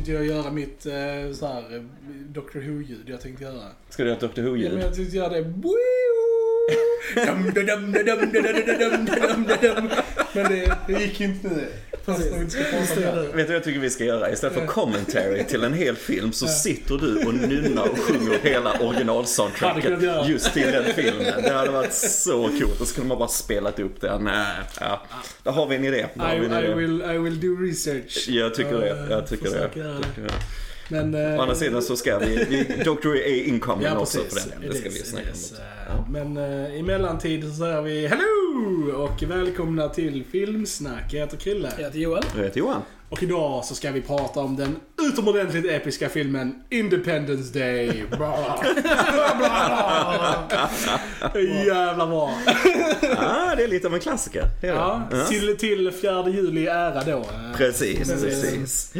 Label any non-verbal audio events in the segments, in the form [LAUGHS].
tänkte jag göra mitt eh, så här, eh, Dr Who-ljud jag tänkte göra. Ska du göra ett Dr Who-ljud? Ja, men jag tänkte göra det. men det, det gick inte nu. Det. Vet du vad jag tycker vi ska göra? Istället för commentary till en hel film så sitter du och nynnar och sjunger hela originalsoundtracket just till den filmen. Det hade varit så coolt. Och så kunde man bara spelat upp den. Ja. Där har vi en idé. I, vi en I, idé. will, I will do research. Jag tycker det. Eh, Jag tycker det. det. Det. Men, eh, Å andra sidan så ska vi, vi Doctor är incoming Ja, också precis. för den delen. Det ska vi snacka om också. Eh, Men uh, i mellantid så säger vi Hello! Och välkomna till Filmsnack. Jag heter Krille. Jag heter Joel. Jag heter Johan. Och idag så ska vi prata om den utomordentligt episka filmen Independence Day. Bra. [LAUGHS] Jävla bra. Ah, det är lite av en klassiker. Ja, Ja. till, till 4 juli ära då. Precis, det- precis.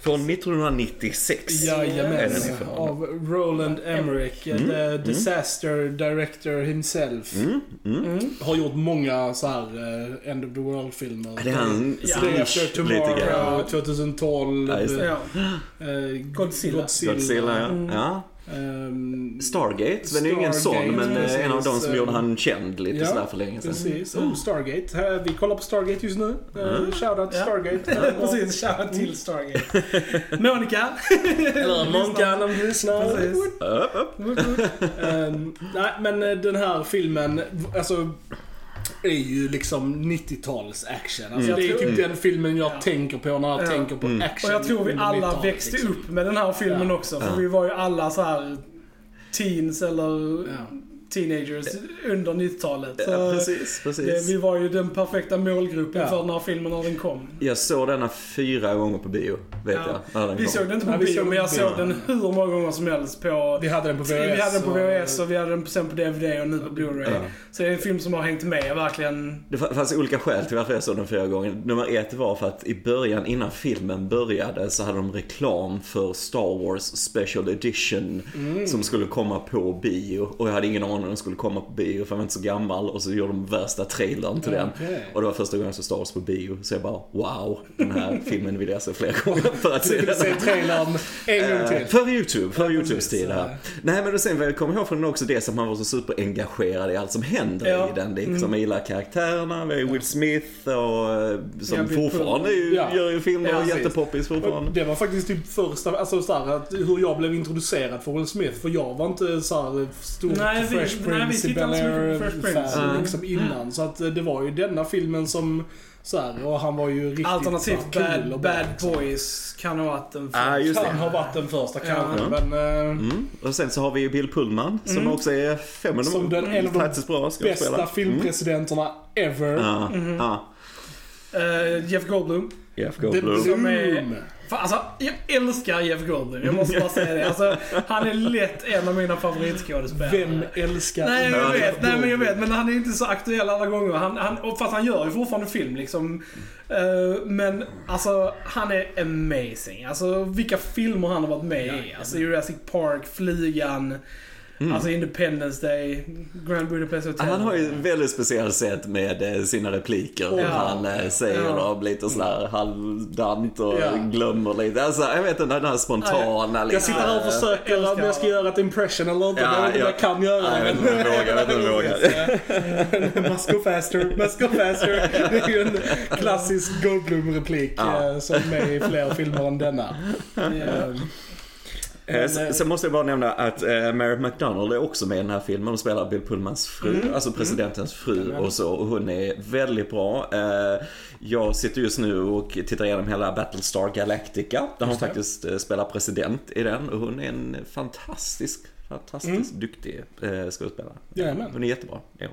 Från 1996. Jajamän. Av Roland Emmerich, Mm, the disaster director himself. Mm, mm. Har gjort många så här eh, End of the World-filmer. Det är han Ja. After lite Tomorrow, grann. 2012. Ja. Ja. eh, Godzilla. Godzilla, ja. Ehm, Stargate, men det är ju ingen sån, Stargate, men eh, en av de som precis. gjorde han känd lite Ja, sådär för länge sedan. Precis. Oh, Stargate. Eh, Vi kollar på Stargate just nu. Uh, Mm. Shoutout Ja. Stargate. Ja, [LAUGHS] Precis, shoutout till Stargate. [LAUGHS] Monica. Eller Monkan om du lyssnar. Precis. Upp, upp. Ehm, nej, men eh, den här filmen, alltså är ju liksom 90-tals action. Alltså, Mm. Det är typ tror- den filmen jag Ja. tänker på när jag Ja. tänker på Mm. action. Och jag tror vi alla 90-talet, växte liksom. upp med den här filmen Ja. också. För Ja. vi var ju alla så här teens eller Ja. Teenagers under 90-talet. Så Ja, precis, det, precis. vi var ju den perfekta målgruppen Ja. för den här filmen när den kom. Jag såg denna fyra gånger på bio, vet Ja. jag. När den Vi kom. såg den inte på Ja, vi bio, men jag såg den hur många gånger som helst på... Vi hade den på VHS. Vi hade den på och- VHS och vi hade den sen på DVD och nu på Blu-ray. Ja. Så det är en film som har hängt med verkligen. Det fanns olika skäl till varför jag såg den fyra gånger. Nummer ett var för att i början, innan filmen började, så hade de reklam för Star Wars Special Edition Mm. som skulle komma på bio. Och jag hade ingen aning om den skulle komma på bio för jag var inte så gammal. Och så gjorde de värsta trailern till den. Okej. Och det var första gången jag såg Star Wars på bio. Så jag bara, wow, den här [LAUGHS] filmen vill jag se fler gånger [LAUGHS] för att Du se vill den. se trailern en gång Eh, till. För YouTube, för Ja, YouTubes tid här. Nej men och sen vad jag kommer ihåg från den också det som man var så superengagerad i allt som händer Ja. i den. Liksom, Jag gillar karaktärerna, vi har ju Will Smith och eh, som Ja, fortfarande ju, Ja. gör ju filmer Ja, och jättepoppis fortfarande. Det var faktiskt typ första, alltså så här, att hur jag blev introducerad för Will Smith. För jag var inte så här stor Nej, vi- Fresh Prince i Bel-Air Mm. liksom innan. Så att eh, det var ju denna filmen som så här, och han var ju riktigt Alternativt så här, cool Bad, bad liksom. Boys kan ha varit en Ah, just Kan ha varit den första kanske, Ja. men eh, Mm. Och sen så har vi ju Bill Pullman som Mm. också är fem Som den- en av de faktiskt bra bästa skådespelare. filmpresidenterna ever. Mm. Mhm. ja. Eh, Jeff Goldblum. Jeff Goldblum. Som är- Bloom. Fan, alltså, jag älskar Jeff Goldblum. Jag måste bara säga det. Alltså, han är lätt en av mina favoritskådespelare. Vem älskar Nej, jag vet, nej, men jag vet. Men han är inte så aktuell alla gånger. Han, han, och fast han gör ju fortfarande film liksom. Eh, men alltså, han är amazing. Alltså, vilka filmer han har varit med i. Alltså, Jurassic Park, Flygan, Mm. alltså Independence Day, Grand Budapest Hotel. Han har ju ett väldigt speciellt sätt med eh, sina repliker. Ja. Han eh, säger Ja. dem lite sådär halvdant och Ja. glömmer lite. Alltså jag vet inte, den här spontana lite... Jag sitter här och försöker älskar om jag ska göra ett impression eller inte. Ja, jag ja. jag kan göra Nej, jag vet inte om jag vågar, jag. [LAUGHS] Must go faster, must go faster. Det är ju en klassisk Goldblum-replik Ja. eh, som är med i fler filmer än denna. [LAUGHS] Eh, Eh, men, s- Sen måste jag bara nämna att eh, Mary McDonald är också med i den här filmen. Hon spelar Bill Pullmans fru, Mm. alltså presidentens fru Jajamän. och så. Och hon är väldigt bra. Eh, jag sitter just nu och tittar igenom hela Battlestar Galactica. Där hon faktiskt eh, spelar president i den. Och hon är en fantastisk, fantastiskt duktig eh, skådespelare. Jajamän. Hon är jättebra, hon.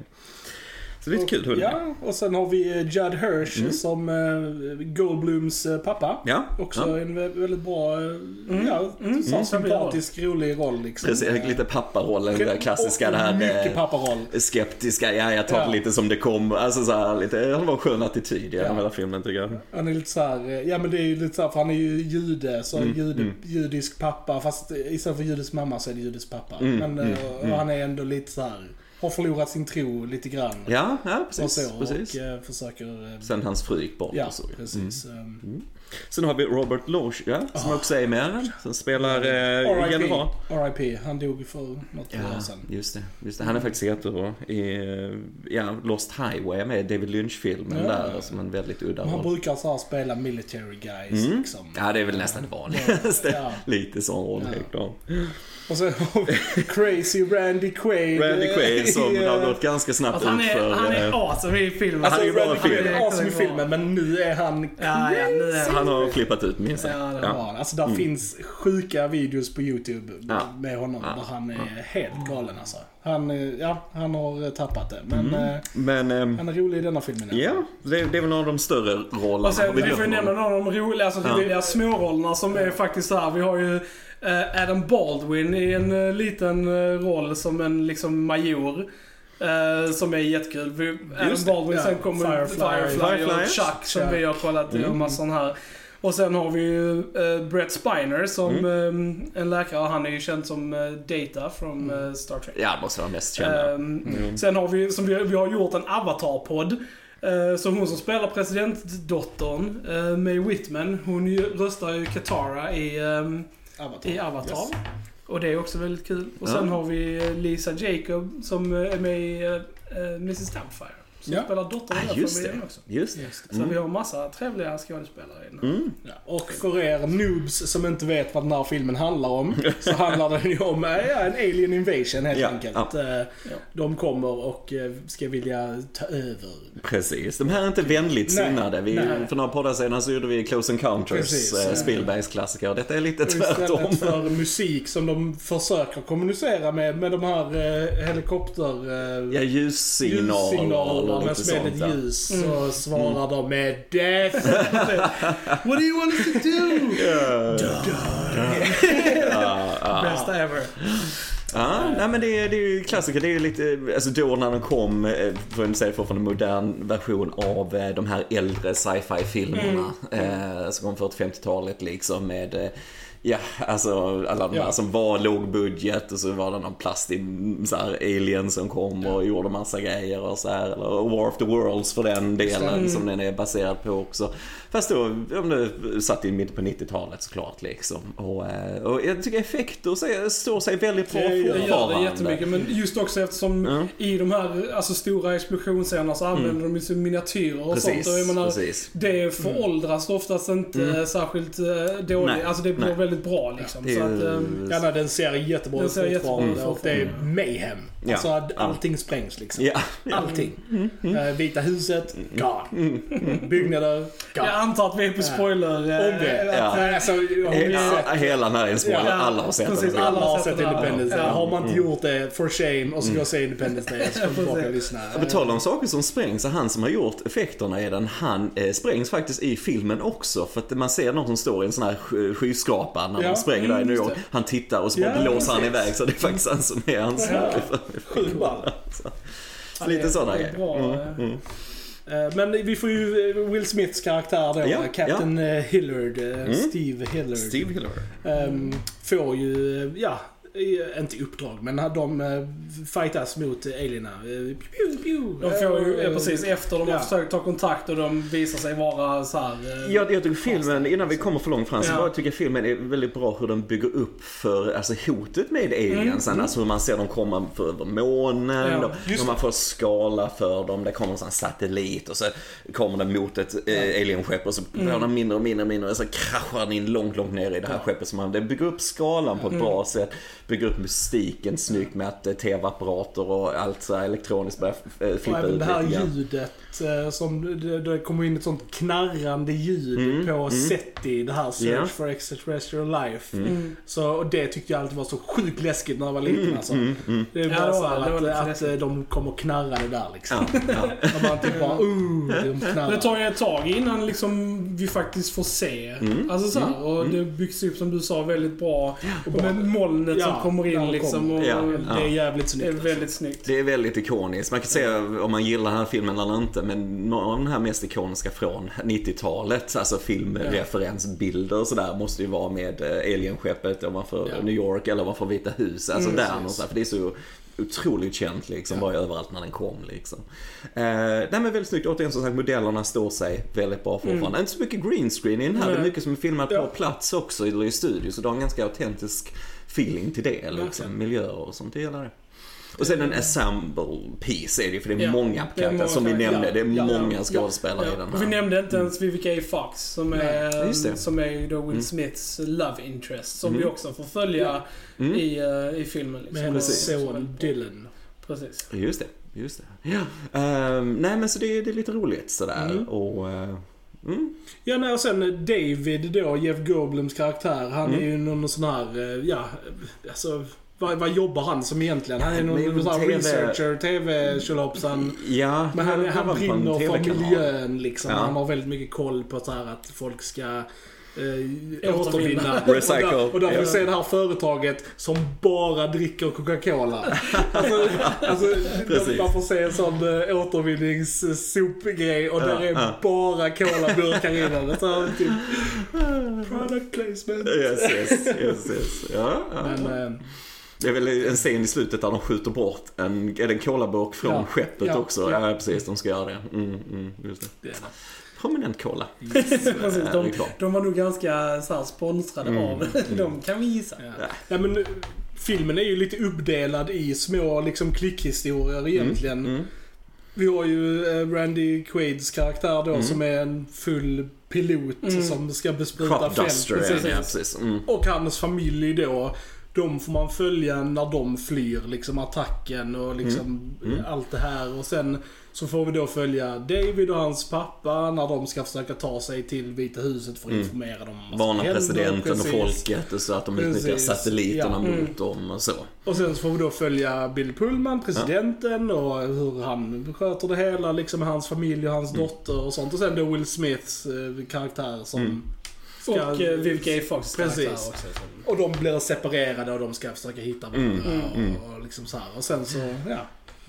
Så det är lite kul med. Ja, och sen har vi eh, Judd Hirsch Mm. som eh, Goldblums eh, pappa. Ja, Också ja. en vä- väldigt bra, eh, ja, Mm. så Mm. sympatisk, rolig roll liksom. Precis, lite papparollen, där klassiska Och det här. Mycket papparoll. skeptiska, ja jag tar Ja. det lite som det kommer. Alltså så här, lite, han var en skön attityd genom Ja. hela filmen tycker jag. Han är lite så här, ja men det är ju lite så här, för han är ju jude, så Mm, jude, mm. judisk pappa, fast istället för judisk mamma så är det judisk pappa. Mm, men mm, och mm. han är ändå lite så här har förlorat sin tro lite grann. Ja, ja och precis. så, precis. och eh, försöker... eh, Sen hans fru gick bort Ja, och så. precis. Um, Sen har vi Robert Loge, ja, som Ah. också är med. Som spelar eh, general. RIP. Han dog för något år Ja, sedan. just det, just det. Han är faktiskt jättebra i ja, Lost Highway med David Lynch-filmen Ja. där som en väldigt udda Men han roll. brukar så här spela military guys Mm. liksom. Ja, det är väl nästan det vanligaste. Ja. Lite sån roll, helt klart. Och så Crazy Randy Quaid. Randy Quaid som det har eh, gått ganska snabbt Alltså, han, är, för... han eh, är awesome i filmen. Alltså, Han är ju bra i filmen. är awesome i filmen, men nu är han Ja, ja, nu är han har flippat ut minst Ja, det ja. Ja, alltså där finns sjuka videos på YouTube Ja. med honom Ja. där han är helt galen alltså. Han, eh, ja, han har eh, tappat det. Men eh, Men, ehm, han är rolig i denna filmen. ja, det, det är väl någon av de större rollerna. Och sen, Har vi får ju nämna någon? några av de roliga, alltså Ja. roliga smårollerna som är faktiskt här. Vi har ju eh, Adam Baldwin i en eh, liten eh, roll som en liksom major. eh, som är jättekul. Vi, Adam Baldwin, ja. sen kommer Firefly. Firefly, Firefly. och Chuck som Chuck. vi har kollat i Mm. massa sån här. Och sen har vi ju eh, Brett Spiner som Mm. eh, en läkare. Han är ju känd som eh, Data från eh, Star Trek. Ja, måste vara mest kända. Ehm, Mm. Sen har vi, som vi, vi har gjort en Avatar-podd. Uh, så hon som spelar presidentdottern, uh, Mae Whitman, hon röstar ju Katara i, ehm, Avatar. i Avatar. Yes. Och det är också väldigt kul. Och sen har vi eh, Lisa Jacob som eh, är med i uh, Mrs Doubtfire. Som Ja. spelar dottern i Ah, den just familjen det. också. Just det. Just det. Så Mm. vi har massa trevliga skådespelare i den. här. Mm. Ja. Och för er noobs som inte vet vad den här filmen handlar om, [LAUGHS] så handlar den ju om eh, ja, en alien invasion helt Ja, enkelt. Eh, De kommer och eh, ska vilja ta över. Precis. De här är inte vänligt sinnade. Vi, nej. för några poddar sedan så gjorde vi Close Encounters, Precis. Spielbergs klassiker. Detta är lite tvärtom. Istället för musik som de försöker kommunicera med, med de här eh, helikopter... Eh, Ja, ljussignaler ljussignalerna med lite som ja. ljus. Mm. Så svarar de med Death. What do you want us to do? Bästa ever. Ja, nej men det är, det är ju klassiker. Det är ju lite, alltså då när de kom, eh, får jag säga fortfarande en modern version av eh, de här äldre sci-fi filmerna. Eh, som kom 40-50-talet liksom med eh, Ja, alltså alla de Ja. här som var låg budget och så var det någon plastig så här, alien som kom och gjorde massa grejer och så här. Eller War of the Worlds för den delen som den är baserad på också. Fast då, om det satt i mitten på 90-talet såklart liksom. Och, eh, och jag tycker effekter så- står sig väldigt bra gör- Det fortfarande. gör det jättemycket, men just också eftersom Ja. i de här alltså, stora explosionsscenerna så använder de ju miniatyrer och Precis, sånt. Och jag menar, precis. det föråldras oftast inte särskilt eh, dåligt. Nej, Alltså det blir nej. Väldigt bra liksom. Är så att, Ja, nej, den ser jättebra Den ut ser jättebra fortfarande. ut Och det är mayhem. Ja. Alltså att allting sprängs liksom. Ja, Allting. Eh, Vita huset, gone. Byggnader, jag gone. antar att vi är på spoiler. Om det. Ja. Alltså, har ni He- sett hela den här inspelningen, Ja, alla har sett precis, den. Alla har sett. Independence Day. Ja. Har man inte gjort det, for shame, och så går och se Independence Day. Så tillbaka och lyssna. På tal om saker som sprängs, så han som har gjort effekterna i den, han eh, sprängs faktiskt i filmen också. För att man ser någon som står i en sån här sk- skyskrapa när Ja, de spränger där i mm, New York. Han tittar och så bara Ja, blåser han iväg så det är faktiskt han som är ansvarig för Sjukt ball. Ja, Lite sådana grejer. bra, Mm, eh. mm. Eh, Men vi får ju eh, Will Smiths karaktär då, Ja, Captain eh, Hillard, eh, Mm. Steve Hillard. Steve Hiller. ehm, får ju, eh, ja, eh, inte i uppdrag, men de eh, fightas mot eh, alierna. Eh. De får ju, ja, Eh, precis, efter de ja. har försökt ta kontakt och de visar sig vara så här. eh, Jag, jag tycker filmen, innan vi kommer för långt fram, så Ja. bara tycker jag filmen är väldigt bra hur den bygger upp för alltså, hotet med aliensen. Alltså hur man ser dem komma för över månen, Ja, hur man får skala för dem. Det kommer en sån satellit och så kommer den mot ett eh, alienskepp och så blir den mindre och mindre och mindre och så kraschar den in långt, långt ner i det här skeppet. Så man, det bygger upp skalan på ett bra sätt, bygger upp mystiken snyggt med att eh, tv-apparater och allt så här elektroniskt börjar eh, Och flippa även ut det här ljudet eh, som, det, det kommer in ett sånt knarrande ljud Mm, på mm. SETI, det här Search Ja. for Extraterrestrial Life. Mm. Så och det tyckte jag alltid var så sjukt läskigt när jag var liten alltså. Mm, mm. Det var Ja, det så att, att eh, de kom och knarrade där liksom. Ja, ja. [LAUGHS] Och man typ bara, uh, de knarrar. Det tar ju ett tag innan liksom vi faktiskt får se. Mm. Alltså så här, Mm. och det byggs upp som du sa väldigt bra. Och med molnet som Ja, kommer in de liksom. Och, Ja, Det är jävligt Det snyggt. är alltså. väldigt snyggt. Det är väldigt ikoniskt. Man kan säga om man gillar den här filmen eller inte, men några av de här mest ikoniska från 90-talet, alltså filmreferensbilder och sådär, måste ju vara med eh, alienskeppet om man får Ja. New York eller om man får Vita hus. Alltså Mm, där precis. någonstans. För det är så otroligt känt liksom, var ju överallt när den kom liksom. Eh, nej men väldigt snyggt, återigen som sagt modellerna står sig väldigt bra fortfarande. Inte så mycket green screen i den här, det är mycket som är filmat Ja. på plats också, eller i studio, så det har en ganska autentisk feeling till det liksom, miljöer och sånt, det gillar det. Och sen en ensemble piece är det för det är Ja, många karaktärer som vi nämnde. Det är Ja, ja, många ja, skådespelare i Ja, den och vi här. nämnde inte ens Vivica Fox som är, det. som är då Will Mm. Smiths love interest. Som Mm. vi också får följa Mm. i, eh, i filmen. Liksom. Med hennes son Dylan. Precis. Just det, just det. Ja. Ehm, nej men så det, det är lite roligt sådär. Mm. Och, eh, mm. Ja, nej, och sen David då, Jeff Goldblums karaktär. Han Mm. är ju någon sån här, eh, ja, alltså vad, vad jobbar han som egentligen? Han är någon sån här TV researcher, TV-tjolopsan. Ja, Men han, han brinner för miljön liksom. Ja. Han har väldigt mycket koll på så här att folk ska eh, Återvinna. [LAUGHS] Recycle. Och, där, och där får Ja. vi se det här företaget som bara dricker Coca-Cola. alltså, alltså, man får se en sån uh, återvinningssopgrej och där är ja. bara colaburkar i den. Så här, typ, product placement. Yes, yes, yes, yes. Ja, ja. Men, eh, Det är väl en scen i slutet där de skjuter bort en, är det en colaburk från Ja. skeppet Ja. också? Ja. Ja. precis, de ska göra det. Mm, mm, just det. det det. Prominent cola. [LAUGHS] Precis, Eh, de, de var nog ganska så här, sponsrade Mm. av [LAUGHS] De kan vi gissa. Ja. Ja, men, filmen är ju lite uppdelad i små liksom, klickhistorier egentligen. Mm. Vi har ju eh, Randy Quaids karaktär då Mm. som är en full pilot Mm. som ska bespruta fält. Precis. ja, precis. Mm. Och hans familj då. De får man följa när de flyr, liksom attacken och liksom Mm. allt det här. Och sen så får vi då följa David och hans pappa när de ska försöka ta sig till Vita huset för att Mm. informera dem om vad som Varna presidenten och Precis. folket och så att de utnyttjar satelliterna Ja. mot dem och så. Och sen så får vi då följa Bill Pullman, presidenten och hur han sköter det hela liksom med hans familj och hans Mm. dotter och sånt. Och sen då Will Smiths eh, karaktär som Mm. ska... Och eh, Vivica Fox Precis. också. Och de blir separerade och de ska försöka hitta varandra Mm, mm. och, och liksom så här. Och sen så, ja.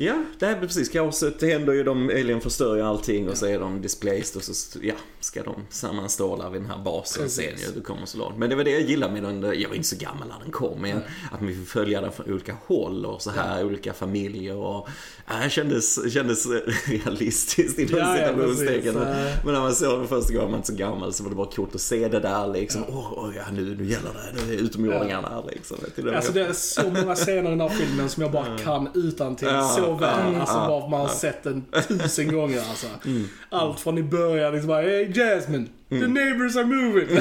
Ja, det här är precis kaoset. Det händer ju, de, alien förstör ju allting och så är de displaced och så ja, ska de sammanstråla vid den här basen Precis. sen ju. Det kommer så långt. Men det var det jag gillade med den, jag var inte så gammal när den kom, men att vi får följa den från olika håll och så här, olika familjer och ja, det kändes, kändes [LAUGHS] realistiskt inom Ja, ja, citationstecken. precis. Men, när man såg det första gången, man inte så gammal, så var det bara coolt att se det där liksom. Åh, åh, ja, nu, nu gäller det, nu är utomjordingarna här liksom. Det Alltså det är så många scener i den här filmen som jag bara kan utan till Ja, så väl. ja, Alltså bara man sett den tusen gånger alltså. Mm. Allt från i början liksom bara Hey Jasmine, the neighbors are moving. [LAUGHS]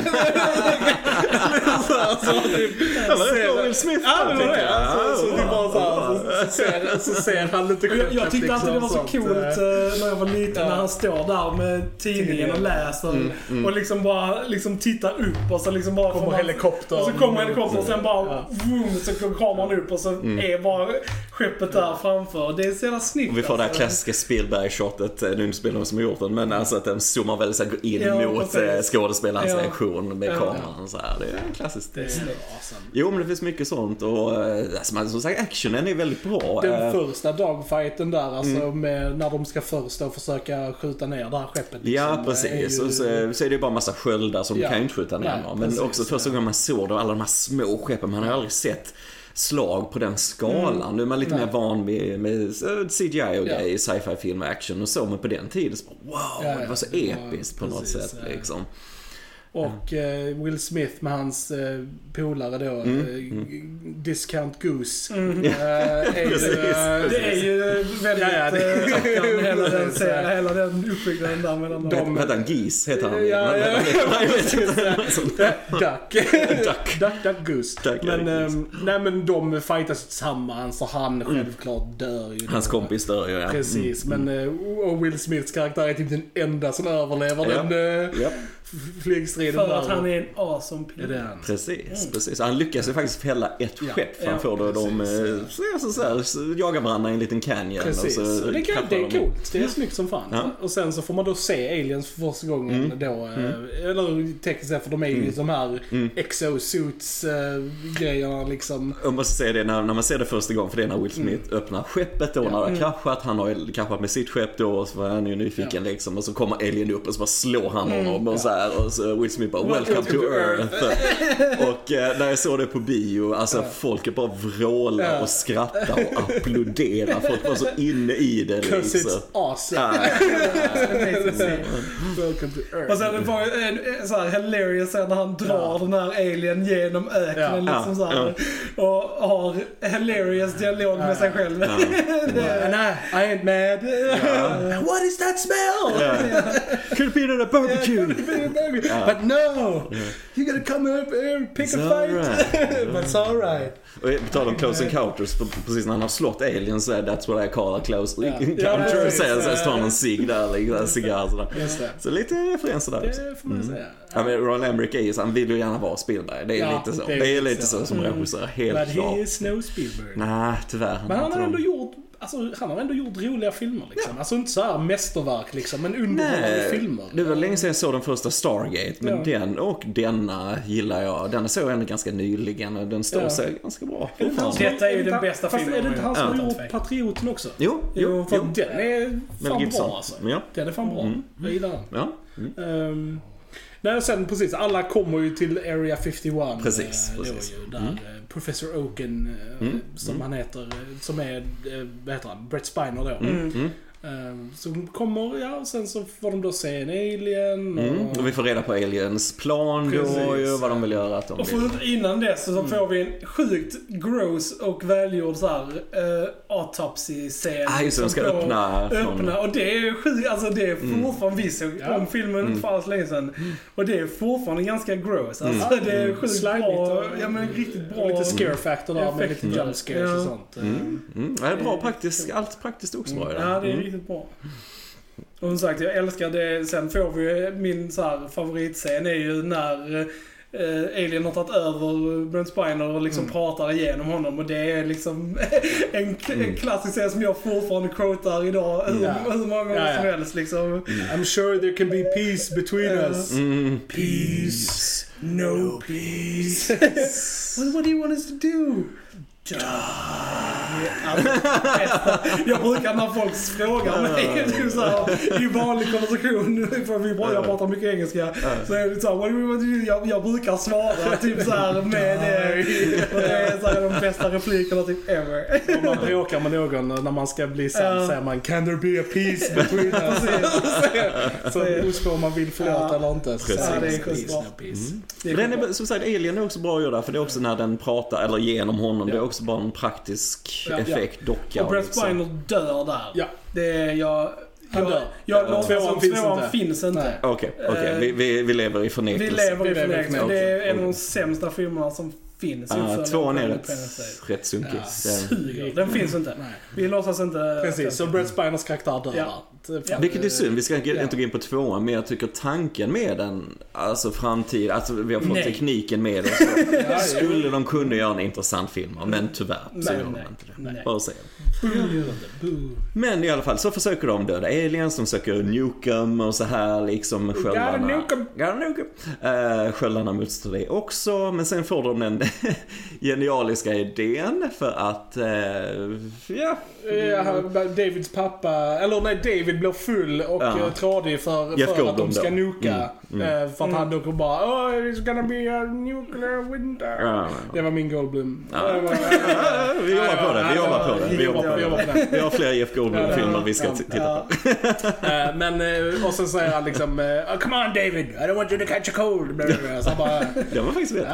så, typ, ser- Will Smith Ja, det var. Alltså, så bara så, här, ser, så ser han lite Och Jag, tyckte alltid det var så coolt eh, eh, när jag var liten när han står där med tidningen och läser Mm, och liksom bara liksom tittar upp och så liksom bara Kommer helikoptern. Och så kommer helikoptern och sen bara Ja. vroom, så kommer han upp och så Mm. är bara skeppet där framför. Det är så jävla snyggt vi får det här alltså. klassiska Spielberg-shotet, eh, nu är det som har gjort den, men alltså att den zoomar väldigt så här in mot eh, skådespelarens Ja. reaktion med Ja. kameran så här. Det är klassiskt. Det är awesome. Jo, men det finns mycket sånt och eh, alltså, man- som sagt actionen är väldigt bra. Den Eh, första dogfighten där, alltså med, när de ska först då försöka skjuta ner det här skeppet. Ja, liksom, är precis. ju- Och så, så är det ju bara massa sköldar som Ja. kan inte skjuta ner någon. Men precis, också första ja. gången man såg då alla de här små skeppen, man har aldrig sett slag på den skalan. Nu är man lite Mm. Nej. mer van med, med eh, CGI och Ja. grejer sci-fi film och action och så, men på den tiden så bara, wow, Ja, ja, det var så episkt på något precis, sätt ja. liksom. Och eh, Will Smith med hans eh, polare då, Mm, eh, Discount Goose. Mm. Eh, är ju, Det är ju väldigt Ja, ja, det- [LAUGHS] hela den Precis, serien, ja. hela den uppbyggnaden där mellan dem. De- Hette han Geese? Heter han? Ja, ja. [LAUGHS] Duck. Duck. [LAUGHS] Duck, duck, goose. Duck, men, goose. ehm, nej men de fightas tillsammans och han självklart dör ju. då. Hans kompis dör ju, ja. Precis, Mm. men och Will Smiths karaktär är typ den enda som överlever Ja. den [LAUGHS] flygstriden För att han är en awesome pilot. det han? precis, precis. Han lyckas ju faktiskt fälla ett Ja, skepp för ja, de, precis, eh, ja. så, så, så, så jagar varandra i en liten canyon. Precis, Och så och det, kan, det är de. coolt. Det är snyggt som fan. Ja. Och sen så får man då se aliens för första gången Mm. då. eh, Eller tekniskt sett, för de är ju de här Mm. exosuits-grejerna liksom. Jag måste säga det när, när man ser det första gången, för det är när Will Smith öppnar skeppet då, när det har kraschat. Han har kraschat med sitt skepp då och så var han ju nyfiken liksom. Och så kommer Alien upp och så bara slår han honom och så här här och så Will Smith bara “Welcome to Earth”. Och eh, när jag såg det på bio, alltså folket bara vrålar Ja. och skrattar och applåderar. Folk var så inne i det 'Cause liksom. it's awesome. [LAUGHS] Welcome to Earth. Och sen det var ju en, så här hilarious scen när han drar den här alien genom öknen Ja. liksom så här, Och har hilarious dialog med sig själv. And I, I ain't mad. What is that smell? Could be at a barbecue. But no! You gotta come up here and pick It's a fight. alright. [LAUGHS] But it's alright. Och på tal om Close Encounters, precis när han har slått Alien så är That's what I call a close Ja. encounter. Ja, han så tar han en cigg där, liksom, en cigarr sådär. Så lite referenser där också. Det får man säga. Ja, men Roland Emmerich är ju så, han vill ju gärna vara Spielberg. Det är Ja, lite så. det är Det är lite så. så som regissör, helt But klart. he is no Spielberg. Nej, tyvärr. Men han har ändå gjort, alltså, han har ändå gjort roliga filmer liksom. Alltså inte så här mästerverk liksom, men underhållande Nej, filmer. det var länge sedan jag såg den första Stargate, men Ja. den och denna gillar jag. Den såg jag ändå ganska nyligen och den står Ja. sig ganska bra. Är det Detta är ju den bästa fast filmen är det inte han som Ja. har gjort. Patrioten också? Jo, Jo, för jo. den är fan bra alltså. Ja. Den är fan bra. Mm. Jag gillar den. Ja. Mm. Um, nej, sen precis, alla kommer ju till Area 51. Precis, då precis. Ju, där Mm. eh, Professor Oaken, eh, Mm, som mm. han heter, som är, vad heter han, Brett Spiner då. Mm. Mm. Um, som kommer, ja, och sen så får de då se en alien och... Mm. Och vi får reda på Aliens plan då Precis. ju, vad de vill göra. Att de Och vill. för, innan dess så får vi en sjukt gross och välgjord så här, uh, autopsy-scen. Ah, just det, de ska öppna från- öppna. Och det är sjukt, alltså det är fortfarande, vi såg Ja. om filmen Mm. för alls länge sedan. Och det är fortfarande ganska gross. Alltså Mm. det är sjukt Slimigt bra, och- ja men riktigt bra. Lite scare factor där med lite jump scares Ja. och sånt. Mm. Mm. Ja, det är bra praktiskt, allt praktiskt också bra i den. Ja, det är Mm. Riktigt bra. Och som sagt, jag älskar det. Sen får vi ju, min så här, favoritscen är ju när eh, Alien har tagit över Brent Spiner och liksom Mm. pratar igenom honom. Och det är liksom [LAUGHS] en, k- Mm. en klassisk scen som jag fortfarande quotar idag hur, Ja. hur många gånger Ja, ja. som helst liksom. I'm sure there can be peace between Ja. us. Mm. Peace, no peace. [LAUGHS] what, what do you want us to do? Jag brukar när folk frågar mig så här, i vanlig konversation, för vi bara, jag pratar mycket engelska, så är det så här? Jag, jag brukar svara typ så här med det. Och det är så här, de bästa replikerna typ ever. Om man bråkar med någon när man ska bli Ja. säger man Can there be a peace between us? [LAUGHS] Så på om man vill förlåta eller inte. Så Ja, det är man sjukt peace, bra. no peace. Det är Men den är, som sagt, Alien är också bra gjorda för det är också när den pratar, eller genom honom, det är också bara en praktisk Ja. effekt, docka. Och Brett liksom. Spiner dör där. Ja. Det är jag... Han jag, dör. Jag, Ja. jag, Tvåan finns tvåan inte. finns inte. Nej. Okej, okej. Eh, Vi, vi, vi lever i förnekelse. Vi lever i förnekelse. Det är en av de sämsta filmerna som finns. Ah, uppföljare tvåan är rätt, rätt sunkig. Ja, Den- Suger. Den finns inte. Nej. Vi låtsas inte... Precis, så Brett Spiners karaktär dör Ja. Vilket är synd, vi ska inte Ja. gå in på tvåan, men jag tycker tanken med den, alltså framtid, alltså vi har fått Nej. tekniken med det. Så [LAUGHS] skulle de kunna göra en intressant film, men tyvärr så Nej, gör de inte det. nej. Bara säga. Men i alla fall så försöker de döda aliens, de söker nukem och så här liksom sköldarna. Gotta nuke 'em. Eh, sköldarna motstår det också, men sen får de den [LAUGHS] genialiska idén för att, eh, ja, Ja, Davids pappa, eller nej, David blir full och Ja. ja. tradig för, Jeff för att de ska då. nuka. Mm, mm. Eh, För att han då bara oh, it's gonna be a nuclear winter. Ja. Det var min Goldblum. Ja. Vi jobbar på det, vi jobbar på det. Vi jobbar på Vi jobbar det. på det. Vi har fler Jeff Goldblum-filmer vi ska titta på. Eh, Men, eh, och sen säger han liksom eh, oh, Come on David, I don't want you to catch a cold. Så han bara Det var faktiskt rätt.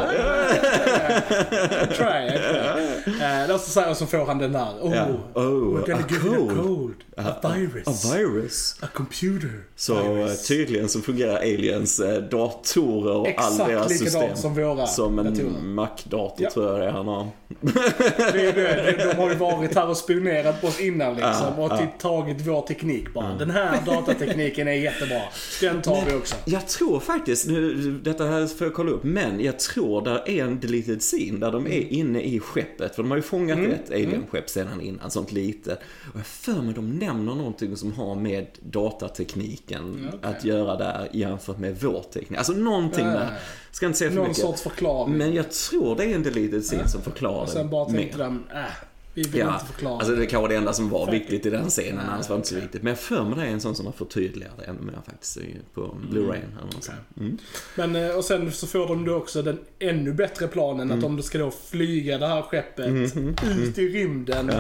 Try, I try. [LAUGHS] Eh, Och så, och så får han den där. Oh, Ja. Oh, we're gonna a give it a cold. A virus. A virus. A computer. Så eh, virus. tydligen så fungerar aliens eh, datorer och all Exakt deras likadant system. som våra Som en. Mac-dator Ja. tror jag det är han har. Det är det. De har ju varit här och spionerat på oss innan liksom. Ja, och ja. typ tagit vår teknik bara. Den här datatekniken är jättebra. Den tar vi också. Jag tror faktiskt, nu, detta här får jag kolla upp, men jag tror där är en deleted scene där de är inne i skeppet. För de har ju fångat ett alien-skepp sedan innan, sånt litet. Och jag för mig de nämner någonting som har med datatekniken Okej. att göra där jämfört med vår teknik. Alltså någonting ja, där. Ska inte säga för Någon mycket. sorts förklaring. Men jag tror det är en deleted scene som förklarar och sen bara mer. tänkte de, äh, Vi vill Ja, inte förklara. alltså det kanske det enda som var viktigt i den scenen, Nej, annars var det inte så viktigt. Men jag för mig det är en sån som har förtydligat det ännu mer faktiskt på Blu-ray eller något sånt. Mm. Men, eh, och sen så får de då också den ännu bättre planen att de ska då flyga det här skeppet ut i rymden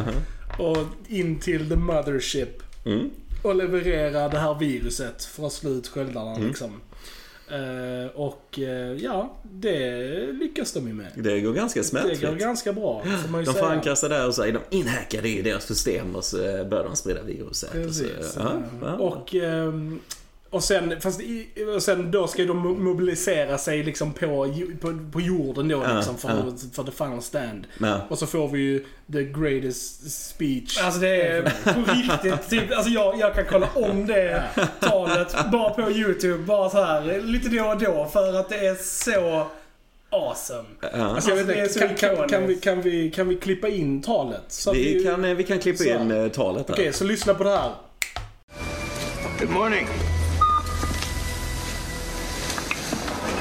och in till the mothership Mm. och leverera det här viruset för att slå ut sköldarna liksom. Eh, och eh, ja, det lyckas de ju med. Det går ganska Det smärtfritt. går ganska bra, får man ju De förankrar sig där och så är de inhackade i deras system och så börjar de sprida viruset. Och, så, Precis. ja, ja. Och, ehm, och sen, fast i, och sen då ska de mo- mobilisera sig liksom på, på, på jorden då Ja, liksom för, ja. för the final stand. Ja. Och så får vi ju the greatest speech. Alltså det är på riktigt, typ, alltså jag, jag kan kolla om det talet bara på YouTube, bara så här lite då och då för att det är så awesome. Ja. Alltså jag vet Alltså, inte, är kan, kan, kan, vi, kan, vi, kan vi klippa in talet? Så att Vi kan, eh, vi kan klippa så. in eh, talet. Okej, så lyssna på det här. Good morning.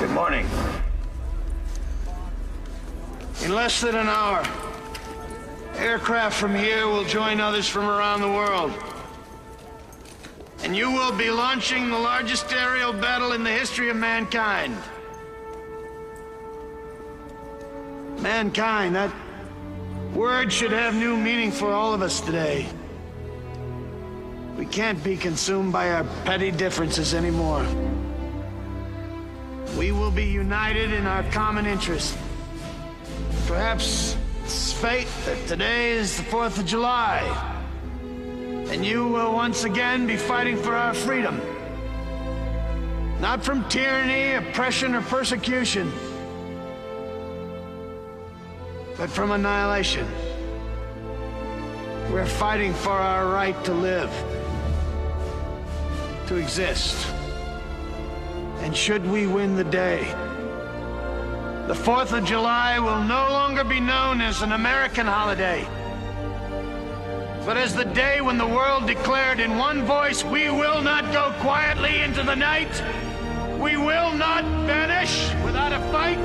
Good morning. In less than an hour, aircraft from here will join others from around the world. And you will be launching the largest aerial battle in the history of mankind. Mankind, that word should have new meaning for all of us today. We can't be consumed by our petty differences anymore. We will be united in our common interest. Perhaps it's fate that today is the 4th of July. And you will once again be fighting for our freedom. Not from tyranny, oppression, or persecution, but from annihilation. We're fighting for our right to live, to exist. And should we win the day, the 4th of July will no longer be known as an American holiday, but as the day when the world declared in one voice, we will not go quietly into the night. We will not vanish without a fight.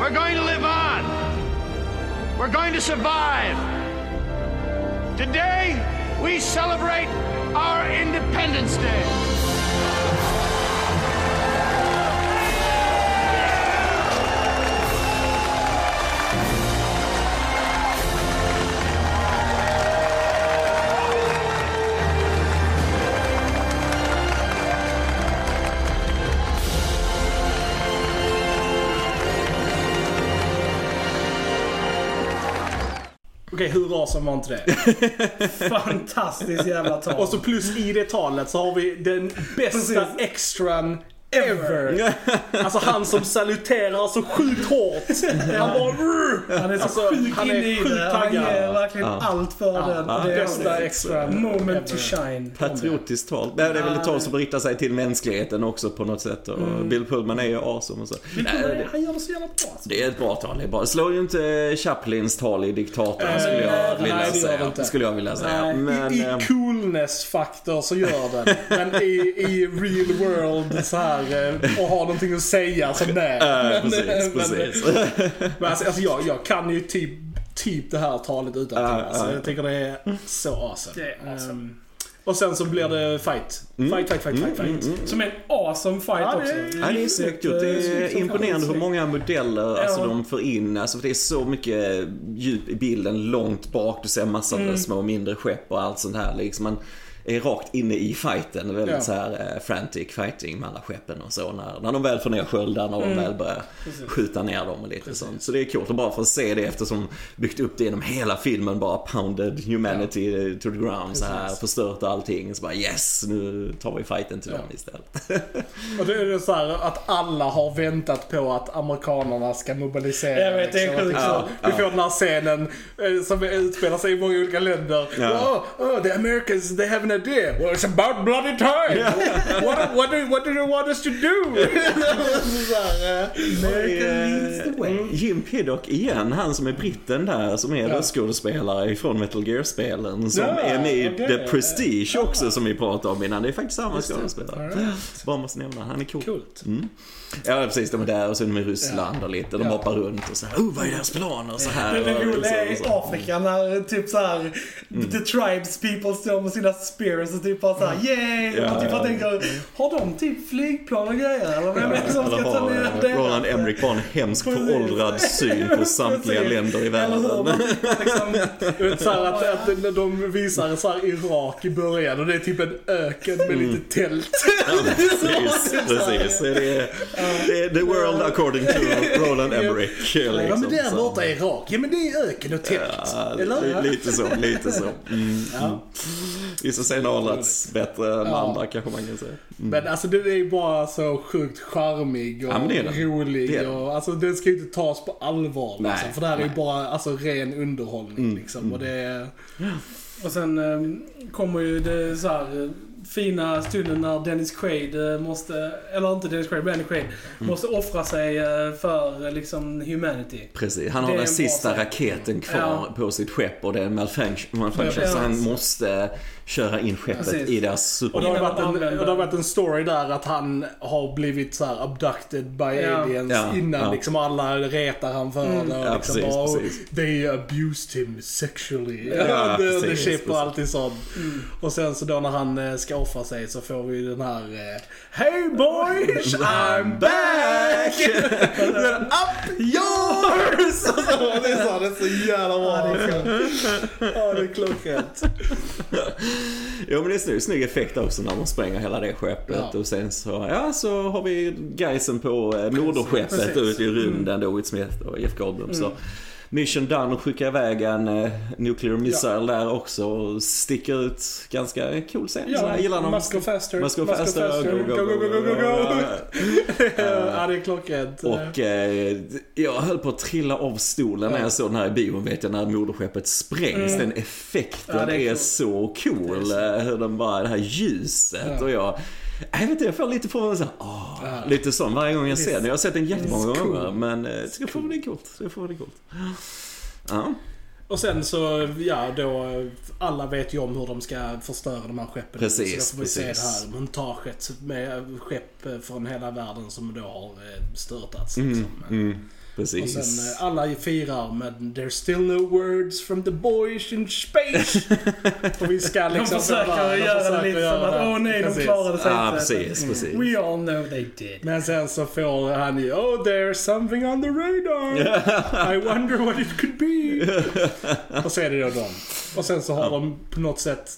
We're going to live on. We're going to survive. Today, we celebrate our Independence Day. Okej, hur awesome var inte det? Fantastiskt jävla tal. Och så plus i det talet så har vi den bästa extran ever. [LAUGHS] Alltså han som saluterar så sjukt hårt. [LAUGHS] Han bara... han är så Alltså, sjukt han är sjukt det. Han ger verkligen allt för den. Ja, det är bästa extran moment ever. to shine. Patriotiskt tal. Nej, det är väl ett tal som riktar sig till mänskligheten också på något sätt. Och Bill Pullman är ju awesome och så. Bill Nej, det- han gör det så jävla bra. alltså. Det är ett bra tal, det är bra. Slår ju inte Chaplins tal i Diktatorn skulle jag nej, vilja det säga. inte. Skulle jag vilja säga. Nej, Men, I, I coolness-faktor så gör den. Men i, i real world så här eh, och ha någonting att säga som det. äh, Men, precis, men- precis. [LAUGHS] Men alltså, alltså jag, jag kan ju typ, typ det här talet utan Ja, alltså, ja. Jag tycker det är så awesome. Det är awesome. Ehm, och sen så blir det fight. Mm. Fight, fight, fight, fight, fight. Som en awesome fight Ja, det- också. Ja, det är snyggt gjort. Det är imponerande hur många modeller alltså, Ja. de får in. Alltså, för det är så mycket djup i bilden långt bak. Du ser massor Mm. av små mindre skepp och allt sånt här. Liksom man är rakt inne i fighten. Väldigt Ja. så här eh, frantic fighting med alla skeppen och så. När, när de väl får ner sköldarna och de Mm. väl börjar skjuta ner dem och lite sånt. Så det är coolt att bara få se det eftersom byggt upp det genom hela filmen. Bara pounded humanity to the ground så här. Förstört allting. Så bara yes, nu tar vi fighten till dem istället. [LAUGHS] Och det är så här att alla har väntat på att amerikanerna ska mobilisera. Jag vet, det är liksom. sjukt. Att Ja, Vi ja. får den här scenen eh, som utspelar sig i många olika länder. Ja. Oh, oh, the Americans, they have an är? Well, it's about bloody time! what, what, do, what do you want us to do? så här, American way. Jim Piddock igen, han som är britten där, som är Ja. röstskådespelare ifrån Metal Gear-spelen. Som Ja, är med i. The Prestige också som vi pratade om innan. Det är faktiskt samma skådespelare. Bara måste nämna, han är cool. Coolt. Ja precis, de är där och så är de i Ryssland och lite. De Ja. hoppar runt och så här, oh vad är deras planer? Så här. Det, roliga så- är så. i Afrika när typ såhär The tribes people står med sina spears och typ bara såhär yay! Ja, och typ ja. jag tänker, har de typ flygplan och grejer eller vem är det som ska ta ner det? Roland Emmerich bara en hemsk föråldrad syn på samtliga länder i Eller hur? världen. Man liksom, [LAUGHS] så här att, att de visar så här Irak i början och det är typ en öken med lite tält. [LAUGHS] Ja, precis, precis. Det är, det är the world according to Roland Emmerich. Ja Liksom, men där så. borta är Irak. Ja men det är öken och tält. Ja, Eller? li- lite så, lite så. [LAUGHS] Mm. Ja. Scener har åldrats bättre än Ja. andra kanske man kan säga. Men alltså den är ju bara så sjukt charmig och Ja, det den. rolig. Det och, alltså den ska ju inte tas på allvar Nej, liksom, För det här är ju nej. bara alltså, ren underhållning Mm, liksom. Och det och sen eh, kommer ju det så här fina stunden när Dennis Quaid eh, måste, eller inte Dennis Quaid, Benny Quaid, Mm. måste offra sig eh, för eh, liksom humanity. Precis, han har den en sista raketen kvar Ja. på sitt skepp och det är en malfunction, malfunction Ja, så han måste köra in skeppet Precis. i deras Och det, super... har varit en, och det har varit en story där att han har blivit så här abducted by Ja. aliens Ja, innan ja. liksom alla retar han för Mm. det. Och Ja, liksom precis, bara, precis. They abused him sexually. Ja, [LAUGHS] the, the precis, ship och allting sånt. Mm. Och sen så då när han ska offra sig så får vi den här eh, Hey boys, [LAUGHS] I'm back! [LAUGHS] Up yours! Och [LAUGHS] så, det är så, det är så jävla bra. Ja, det är klockrent. Jo men det är snygg, snygg effekt också när de spränger hela det skeppet Ja. och sen så, ja så har vi geisen på eh, moderskeppet Precis. Mm. ut i rymden då, Will Smith och Jeff Goldblum. Så mission done och skicka iväg en eh, nuclear missile där också och sticker ut ganska cool scen. Så jag gillar dem. Must go faster. Must go faster, Go, go, go, go, go, go. [LAUGHS] Ja, det är klockrent. Och eh, jag höll på att trilla av stolen när jag såg den här i bion vet jag när moderskeppet sprängs. Den effekten Ja, det är är, så cool. eh, Hur den bara, det här ljuset Ja. och jag jag vet inte, jag får lite på så här, åh, Ja. lite sån varje gång jag ser den. Jag har sett den jättemånga cool. gånger men eh, ska få det coolt. Ska få det coolt. Ja, Och sen så, ja då, alla vet ju om hur de ska förstöra de här skeppen. Precis, så då får vi se det precis. här montaget med skepp från hela världen som då har eh, störtats. mm, Liksom. mm, Och precis. sen eh, alla firar med “There's still no words from the boys in space”. [LAUGHS] och vi ska De liksom... försöker bara- de göra det försöker lite göra som att det. åh nej, de Precis. klarade sig Ja, inte. precis, precis. We all know they did. Men sen så får han ju “Oh, there's something on the radar. [LAUGHS] I wonder what it could be”. [LAUGHS] och så är det då de. Och sen så har de på något sätt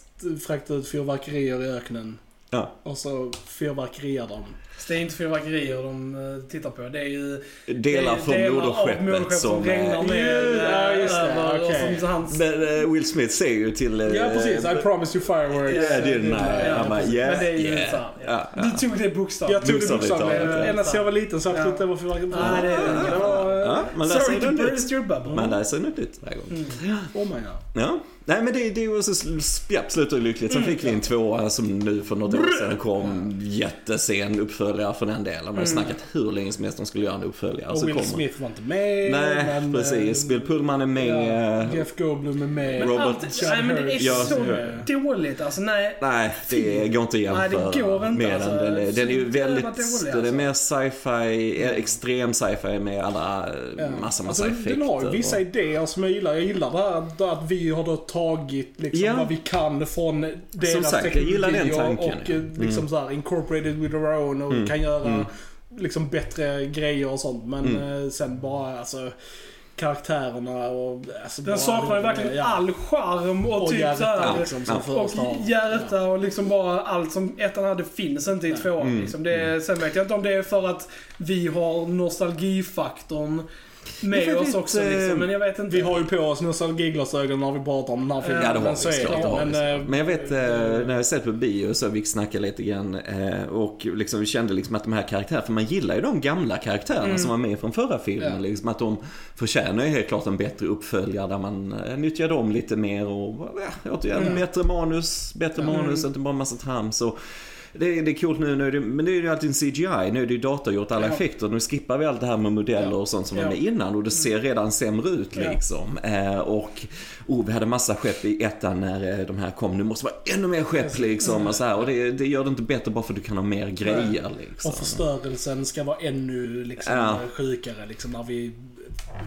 fraktat ut fyrverkerier i öknen. Ja. Och så fyrverkerier de. Så det är inte fyrverkerier de eh, tittar på. Det är ju Delar från moderskeppet som som... regnar ner Ja, just det. Och som hans... Men eh, Will Smith säger ju till... eh, Ja precis, I promise you fireworks. Yeah, didn't I? Ja, Han bara, yeah, Men det är ju yeah. Ja, ja. Du tog det bokstavligt. Jag tog det Bokstavligt. Ända sedan jag var liten så har jag Ja. trott det var fyrverkerier. Nej, det är det. Sorry to burst your bubble. Man lär sig nytt varje gång. Oh my god. Ja. Nej men det, det är ju också, ja, slutar ju lyckligt. Sen fick vi en tvåa som nu för något år sedan kom jättesen uppföljare för den delen. Man har snackat hur länge som helst de skulle göra en uppföljare. Och så Will kommer- Smith var inte med. Nej, men, precis. eh, Bill Pullman är med. Ja, Jeff Goldblum är med. Men Robert- allt, nej men det är så ja. dåligt alltså. Nej. Nej, det går inte att Nej, det jämföra går inte, med alltså. den. Den är, den är ju Så väldigt, dålig, den är alltså. mer sci-fi, eh, extrem sci-fi med alla, Ja. massa, massa alltså, effekter. Den har ju vissa och- idéer som jag gillar. Jag gillar det här att vi har då tagit liksom Ja. vad vi kan från deras sagt, jag gillar den teknologi tanken, och ja. eh, liksom så här incorporated with our own och Mm. kan göra Mm. liksom bättre grejer och sånt. Men Mm. eh, sen bara alltså karaktärerna och... Alltså, Den saknar ju verkligen ja. all charm och, Och typ hjärta såhär. liksom som Ja. Och har. hjärta och liksom bara allt som ettan hade finns inte i tvåan. Mm. Liksom. Det är, sen vet jag inte om det är för att vi har nostalgifaktorn med oss också eh, liksom. Men jag vet inte. Vi har ju på oss nostalgiglasögon när vi pratar om den här filmen. Ja, det har vi såklart. det har vi Men, eh, Men jag vet, eh, när jag sett på bio så vi snackade lite grann eh, och liksom kände liksom att de här karaktärerna, för man gillar ju de gamla karaktärerna som var med från förra filmen. Ja. Liksom att de förtjänar ju helt klart en bättre uppföljare där man eh, nyttjar dem lite mer och ja, återigen, bättre manus, bättre manus, inte bara massa trams. Och, det är, det är coolt nu, nu är det, men det är ju alltid en CGI. Nu är det ju datorgjort alla effekter. Nu skippar vi allt det här med modeller och sånt som var med innan och det ser redan sämre ut Ja. liksom. Eh, och oh, vi hade massa skepp i ettan när eh, de här kom. Nu måste vara ännu mer skepp liksom. Och, så här, och det, det gör det inte bättre bara för att du kan ha mer grejer liksom. Och förstörelsen ska vara ännu liksom, Ja. sjukare liksom, när vi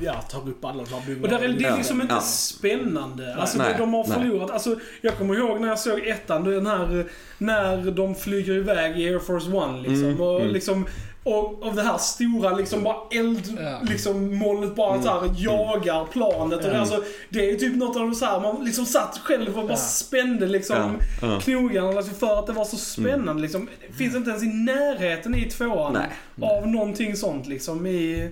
ja, tar upp alla de här Och där är det är Ja. liksom inte Ja. spännande. Alltså Nej, de har nej. förlorat. Alltså, jag kommer ihåg när jag såg ettan, den här när de flyger iväg i Air Force One liksom. Mm, och mm. liksom och, och det här stora liksom bara eld, Ja. liksom molnet bara Mm. så här jagar planet. Och det, Ja. alltså, det är typ något av de så här, man liksom satt själv och bara Ja. spände liksom Ja, ja. knogarna liksom, för att det var så spännande liksom. Det finns inte ens i närheten i tvåan Nej, nej. av någonting sånt liksom i...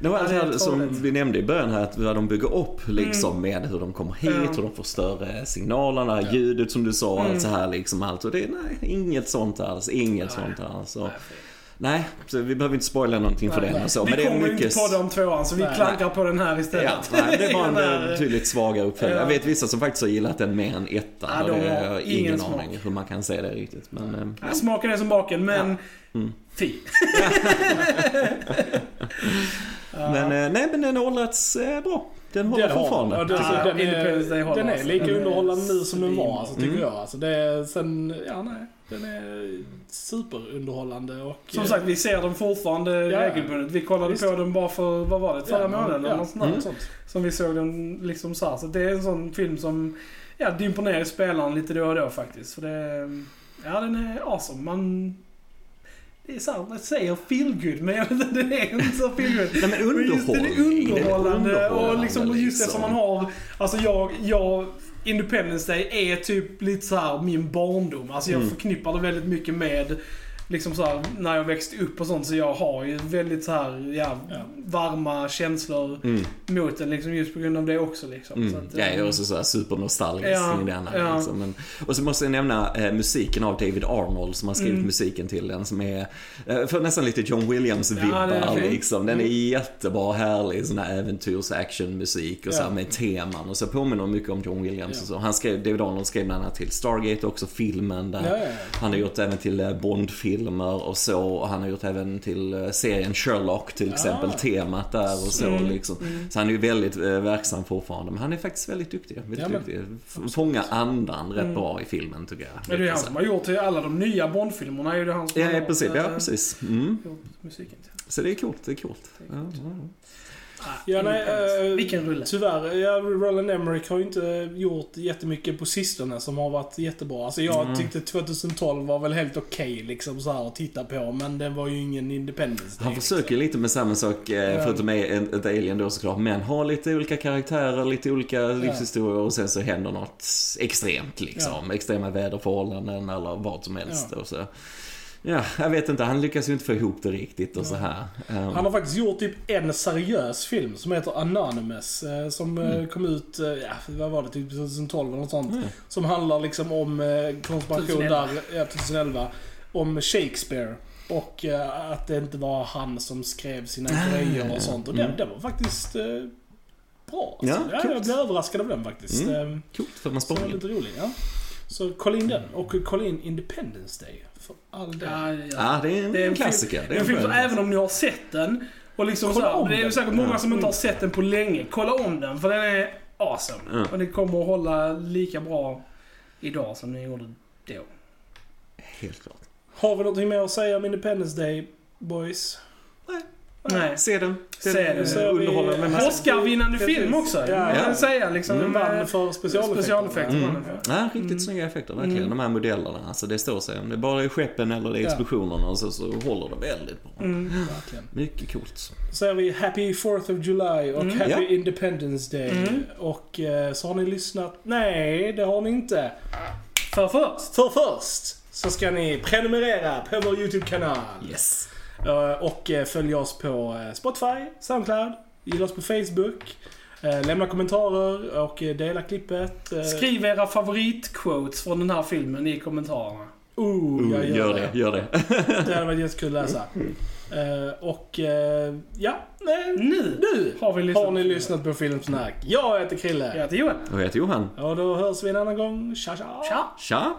Det var det det är här som vi nämnde i början här, att vad de bygger upp liksom med hur de kommer hit, Ja. hur de får större signalerna, ljudet som du sa, allt så här liksom allt. Och det är nej, inget sånt alls, inget sånt alls. Och, nej, så vi behöver inte spoila någonting för den och så. vi Men det är kommer mycket... inte podda om tvåan så vi Nej. klankar på den här istället. [LAUGHS] Ja, nej, det var en betydligt svagare uppföljare. Ja. Jag vet vissa som faktiskt har gillat den mer än ettan. Ja, och det har jag ingen ingen smak. aning hur man kan säga det riktigt. Men, eh, Ja, Smaken är som baken, men Mm. fy. [LAUGHS] men eh, nej, men den har åldrats eh, bra. Den håller Den fortfarande. ja, det-. Ja, den, är, håller den är alltså. lika underhållande nu som den var, alltså, tycker Mm. jag. Alltså, det är sen, ja nej, den är superunderhållande och... Som sagt, vi ser dem fortfarande Ja. regelbundet. Vi kollade Visst. på dem bara för, vad var det, förra ja, månaden eller ja, något sånt mm. sånt. Som vi såg den liksom så här. Så det är en sån film som, ja, dimper ner i spelaren lite då och då faktiskt. För det, ja den är awesome. Man, det är såhär, jag säger feel good men jag vet inte, det är inte så feel good. Nej, men Men just det är underhållning. underhållande och liksom just det liksom. som man har. Alltså jag, jag Independence Day är typ lite så här min barndom. Alltså jag Mm. förknippar det väldigt mycket med liksom så här, när jag växte upp och sånt. Så jag har ju väldigt så här, ja, Ja. varma känslor Mm. mot den liksom just på grund av det också liksom. Mm. Så att, jag är eh, också så här supernostalgisk Ja, i denna. ja. Liksom. Men, och så måste jag nämna eh, musiken av David Arnold som har skrivit Mm. musiken till den. Som är, eh, för nästan lite John Williams-vibbar Ja, fint. liksom. Den är jättebra, härlig sån här äventyrs actionmusik och så här Ja. med teman. Och så påminner mycket om John Williams och så. Han skrev, David Arnold skrev bland annat till Stargate också, filmen där. Ja, ja, ja. Han har gjort även till eh, Bond-filmer och så. Och han har gjort även till eh, serien Sherlock till exempel, temat där och så Mm. liksom. Så han är ju väldigt eh, verksam fortfarande. Men han är faktiskt väldigt duktig. Väldigt Ja, duktig. F- Fånga andan rätt bra i filmen tycker jag. Men det är han som har gjort alla de nya Bond-filmerna. är ju det han som Ja, har ja, gjort, precis. Ja, eh, precis. Mm. musiken till. Så det är coolt, det är coolt. Ja, ja. Ja, nej, eh, Vilken rulle. Tyvärr, ja, Roland Emmerich har ju inte gjort jättemycket på sistone som har varit jättebra. Alltså jag Mm. tyckte 2012 var väl helt okej liksom så här att titta på, men den var ju ingen Independence. Han försöker lite med samma sak, eh, förutom med ett alien då såklart, men ha lite olika karaktärer, lite olika livshistorier och sen så händer något extremt liksom. Extrema väderförhållanden eller vad som helst. Ja. Och så. Ja, jag vet inte, han lyckas ju inte få ihop det riktigt och så här. Um, Han har faktiskt gjort typ en seriös film som heter Anonymous. eh, Som eh, kom ut, eh, ja, vad var det, typ 2012 eller något sånt. Mm. Som handlar liksom om konspiration 2011. där, ja, 2011. Om Shakespeare. Och att det inte var han som skrev sina Ah, grejer och sånt. Och mm. den var faktiskt bra. Ja, Alltså, ja, jag blev överraskad av den faktiskt. Mm. Eh, Coolt för man spårar lite rolig, ja. Så kolla in den. Och kolla in Independence Day. För all del. Ja, ja. Ja, det är en, Det är en klassiker. Det är en film som även om ni har sett den och liksom Kolla så här, om Det är ju den. säkert många Ja. som inte har sett den på länge. Kolla om den för den är awesome. Ja. Och det kommer att hålla lika bra idag som den gjorde då. Helt klart. Har vi någonting mer att säga om Independence Day, boys? Nej. Se den. Se den. den. Så är vi- Underhållande. Oscar-vinnande film också. Ja. Ja. kan säga liksom. Den med vann för specialeffekter. specialeffekter. Mm. den för. Ja, riktigt snygga effekter verkligen. Mm. De här modellerna. Alltså det står sig. Om det bara är skeppen eller det är Ja. explosionerna och så, så håller det väldigt bra. Mm. Verkligen. Mycket coolt. Så säger vi Happy 4th of July och Mm. Happy Ja. Independence Day. Mm. Och eh, så har ni lyssnat. Nej, det har ni inte. För först. För först så ska ni prenumerera på vår YouTube-kanal. Yes. Eh, Och eh, följa oss på eh, Spotify, Soundcloud, Gilla oss på Facebook. Lämna kommentarer och dela klippet. Skriv era favoritquotes från den här filmen i kommentarerna. Oh, jag Mm, gör det, gör det. [LAUGHS] Det hade varit jättekul att läsa. Och ja, nej, Nu nu har vi lyssnat. har ni lyssnat på Filmsnack. Jag heter Krille. Jag heter Johan. Jag heter Johan. Och då hörs vi en annan gång. Tja, tja! Tja! Tja!